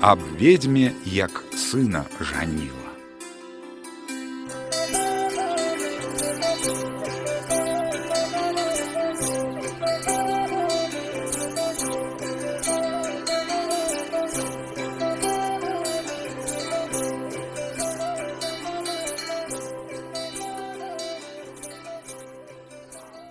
Аб ведьме, як сына жаніла.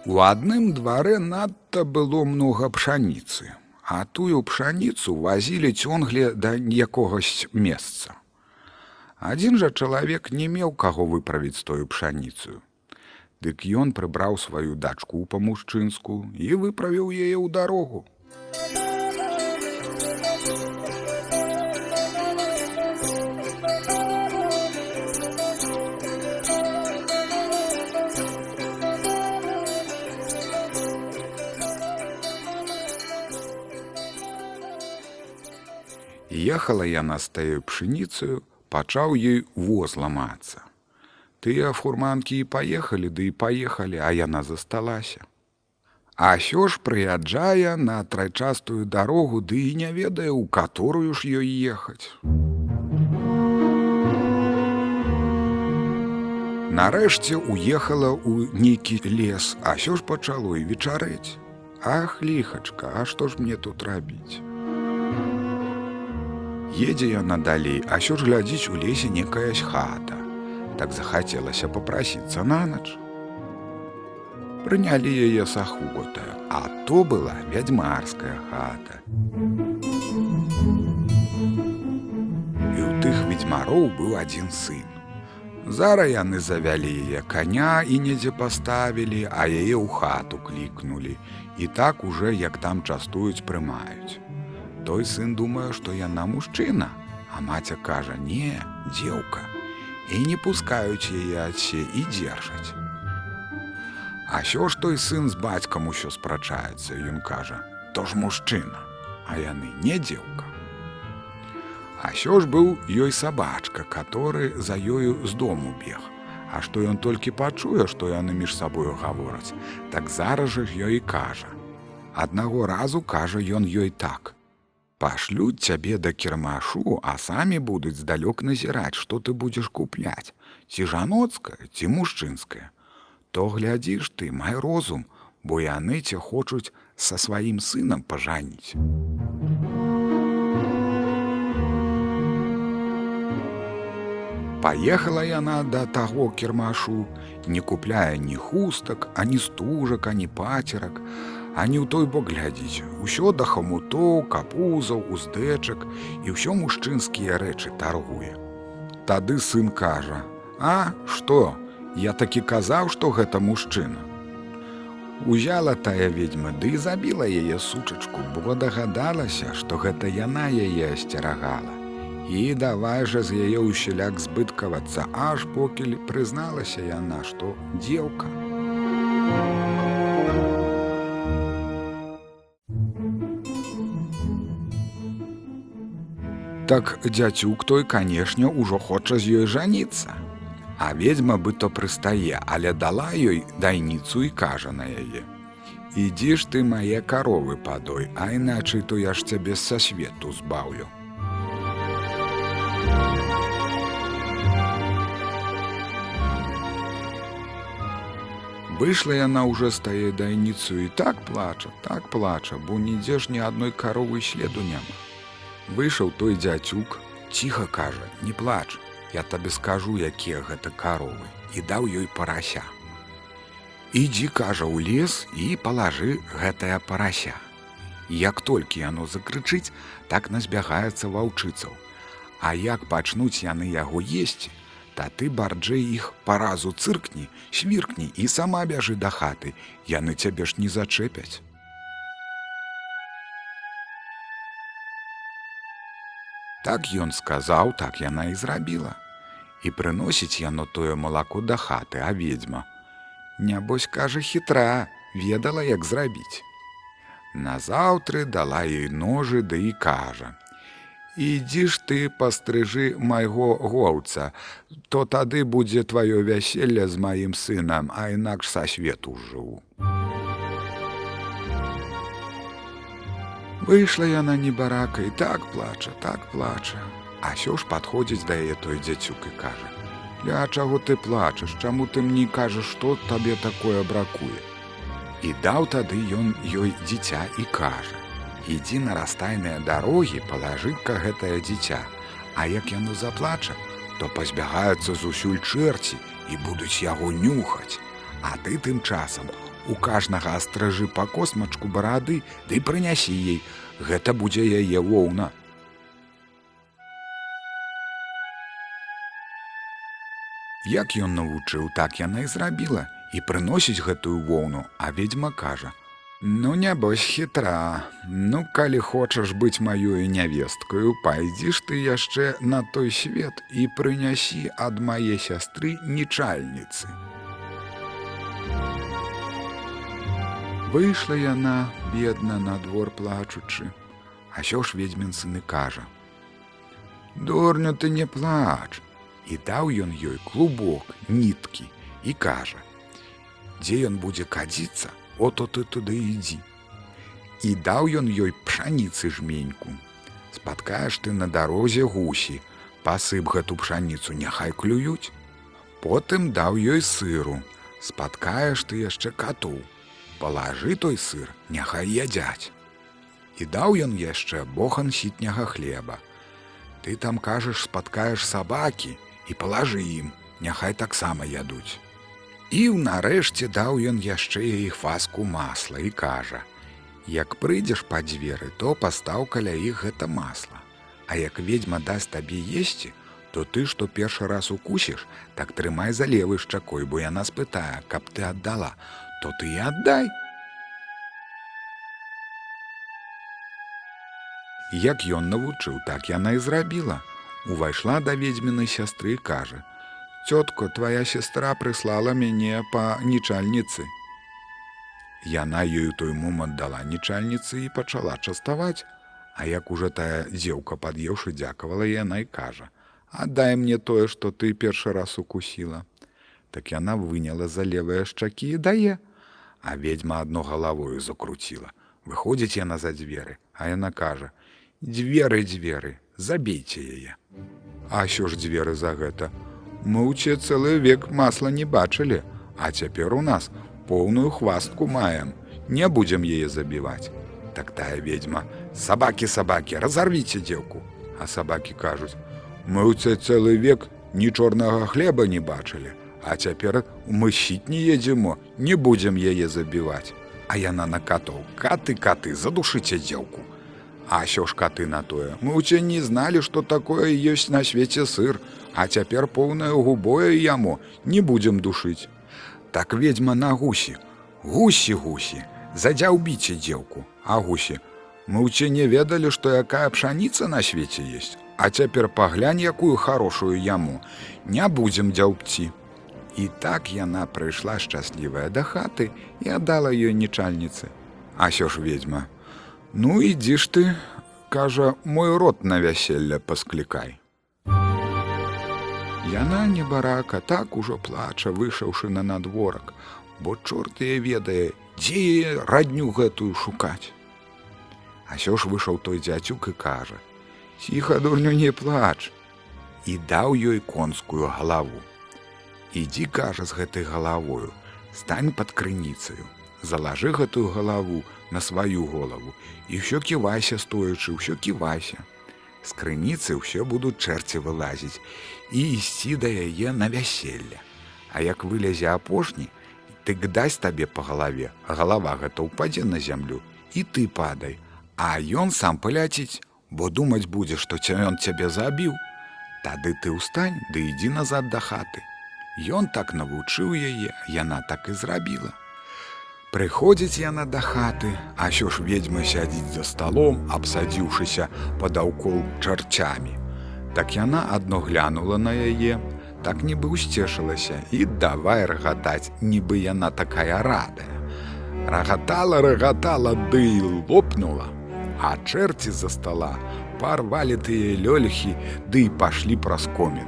У адным дварэ надта было многа пшаніцы, а тую пшаніцу вазілі цёнгле да якогось месца. Адзін жа чалавек не меў каго выправіць тою пшаніцаю. Дык ён прыбраў сваю дачку па-мужчынску і выправіў яе ў дарогу. Ехала яна з таю пшаніцаю, пачаў ёй воз ламацца. Тыя фурманкі і паехалі, ды і паехалі, а яна засталася. А сё ж прыязджае на трайчастую дарогу, ды і не ведае, у каторую ж ёй ехаць. Нарэшце уехала ў нейкі лес, а сё ж пачало і вечарэць. Ах, ліхачка, а што ж мне тут рабіць? Едзе яна далей, а сё ж глядзіць у лесе некаясь хата. Так захацелася попрасіцца на ноч. Прынялі яе с ахвотаю, а то была вядзьмарская хата. І ў тых ведьмароў быў адзін сын. Зара яны завялі яе коня і недзе паставілі, а яе ў хату клікнулі. І так уже, як там частуюць, прымаюць. Той сын думае, што яна мужчына, а маця кажа: « Не, дзеўка, і не пускаюць яе адсе і дзержаць. А сё ж той сын з бацькам усё спрачаецца, ён кажа: « То ж мужчына, а яны не дзеўка. А сё ж быў ёй сабачка, который за ёю з дому бег. А што ён толькі пачуе, што яны між сабою гавораць, так зараз жа ёй і кажа. Аднаго разу кажа ён ёй так: Пашлюць цябе да кірмашу, а самі будуць здалёк назіраць, што ты будзеш купляць, ці жаноцкае, ці мужчынскае. То глядзіш ты, май розум, бо яны ця хочуць са сваім сынам пажаніць. Паехала яна да таго кірмашу, не купляе ні хустак, ані стужак, ані пацерак, ані ў той бок глядзіць. Усё да хамутоў, капузаў, уздэчак і ўсё мужчынскія рэчы таргуе. Тады сын кажа: « А, што? Я такі казаў, што гэта мужчына. Узяла тая ведьма, ды і забіла яе сучачку, бо дагадалася, што гэта яна яе асцерагала. І давай жа з яе ўсяляк збыткавацца, аж покіль прызналася яна, што дзеўка. Так дзяцюк той, канешне, ужо хоча з ёй жаніцца. А ведьма бы то прыстае, але дала ёй дайніцу і кажа на яе: « Ідзі ж ты мае каровы падой, а іначай то я ж цябе са свету збаўлю. Выйшла яна ўжо з тае дайніцу і так плача, так плача, бо нідзе ж ні адной каровы следу няма. Выйшаў той дзяцюк, ціха кажа: « Не плач, я табе скажу, якія гэта каровы і даў ёй парася. Ідзі, кажа ў лес і палажы гэтая парася. Як толькі яно закрычыць, так назбягаецца ваўчыцаў. А як пачнуць яны яго есці, Та ты барджэй іх паразу цыркні, свіркні і сама бяжы да хаты, яны цябе ж не зачэпяць. Так ён сказаў, так яна і зрабіла. І прыносіць яно тое малако да хаты, а ведьма. Нябось кажа хітра, ведала, як зрабіць. Назаўтры дала ёй ножы ды да і кажа: ідзі ж ты пастрыжы майго гоўца, то тады будзе тваё вяселле з маім сынам, а інакш са свету жыву. Выйшла яна небарака і так плача, так плача. А сё ж падходзіць да яе той дзяцюк і кажа: « Ля чаго ты плачаш, чаму ты мне кажаш, што табе такое бракуе. І даў тады ён ёй дзіця і кажа: « Ідзі на растайныя дарогі, палажы-ка гэтае дзіця, А як яно заплача, то пазбягаюцца зусюль чэрці і будуць яго нюхаць. А ты тым часам у кажнага астражы па космачку барады ды прынясі ей, гэта будзе яе воўна. Як ён навучыў, так яна і зрабіла і прыносіць гэтую воўну, а ведьма кажа: « Ну нябось хітра, Ну калі хочаш быць маёю нявесткаю, пайдзіш ты яшчэ на той свет і прынясі ад мае сястры нечальніцы. Выйшла яна, бедна на двор плачучы, А сё ж ведьмін сыны кажа: « Дурню ты не плач, і даў ён ёй клубок ніткі і кажа: « Дзе ён будзе кадзіцца, ото ты туды ідзі. І даў ён ёй пшаніцы жменьку. Спаткаеш ты на дарозе гусі, пасып гэту пшаніцу няхай клююць. Потым даў ёй сыру, спаткаеш ты яшчэ кату. Палажы той сыр, няхай ядзяць. І даў ён яшчэ бохан сітняга хлеба. Ты там кажаш, спаткаеш сабакі, і палажы ім, няхай таксама ядуць. І ўнарэшце даў ён яшчэ іх фаску масла і кажа: « Як прыйдзеш па дзверы, то пастаў каля іх гэта масла. А як ведьма дасць табе есці, то ты, што першы раз укусіш, так трымай за левы шчакой, бо яна спытае, каб ты аддала, то ты і аддай. Як ён навучыў, так яна і зрабіла увайшла да ведьмінай сястры кажа: « Цётко, твоя сестра прыслала мяне па нечальніцы. Яна ёю той момант дала нечальніцы і пачала частаваць, А як уже тая дзеўка пад'еўшы дзякавала яна і кажа: « Аддай мне тое, што ты першы раз укусіла. Так яна выняла за левыя шчакі і дае, А ведьма адно галавою закруціла. Выходзіць яна за дзверы, а яна кажа: « Дзверы дзверы, забейце яе. А що ж дзверы за гэта? Мы ўце цэлы век масла не бачылі, а цяпер у нас поўную хвастку маем, не будзем яе забіваць. Так тая ведьма, сабакі сабакі, разарвіце дзеўку, А сабакі кажуць: Мы ўце цэлы век ні чорнага хлеба не бачылі, А цяпер мы щіт не едземо, не будзем яе забіваць. А яна на катоў, каты каты, задушыце дзеўку. А що ж каты на тое. Мы ўце не зналі, што такое ёсць на свеце сыр, а цяпер поўнае губое яму не будзем душыць. Так ведьма на гусі, гусі гусі, задзяўбіце дзеўку, а гусі. Мы ўце не ведалі, што якая пшаніца на свеце есть, А цяпер паглянь, якую хорошую яму, не будзем дзяўбці. І так яна прыйшла шчаслівая да хаты і аддала ёй нечальніцы. А що ж ведьма, Ну ідзі ж ты, кажа, мой рот на вяселле пасклікай. Яна небарака так ужо плача, выйшаўшы на надворак, бо чорт яе ведае, дзе радню гэтую шукаць. А сё ж выйшаў той дзяцюк і кажа: « Ціха дурню не плач і даў ёй конскую галаву. Ідзі кажа з гэтай галавою, стань пад крыніцаю, залажы гэтую галаву, на сваю голову і ўсё ківайся стоячы ўсё ківайся. З крыніцы ўсё будуць чэрці вылазіць і ісці да яе на вяселле. А як вылязе апошні тык дасць табе па галаве галава гэта ўпадзе на зямлю і ты падай. А ён сам паляціць бо думаць будзе што ця ён цябе забіў. Тады ты ўстань ды ідзі назад да хаты Ён так навучыў яе яна так і зрабіла Прыходзіць яна да хаты, а що ж ведьма сядзіць за сталом, абсадзіўшыся падаўкол чарцямі. Так яна адно глянула на яе, так нібы ўсцешылася і давай рагатаць, нібы яна такая радая. Рагатала, рагатала, ды і лопнула, А чэрці за стала парвалі тыя лёльхі, ды і пашлі праз комін.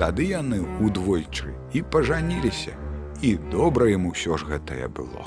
Тады яны ўдвойчы і пажаніліся, і добра ім усё ж гэтае было.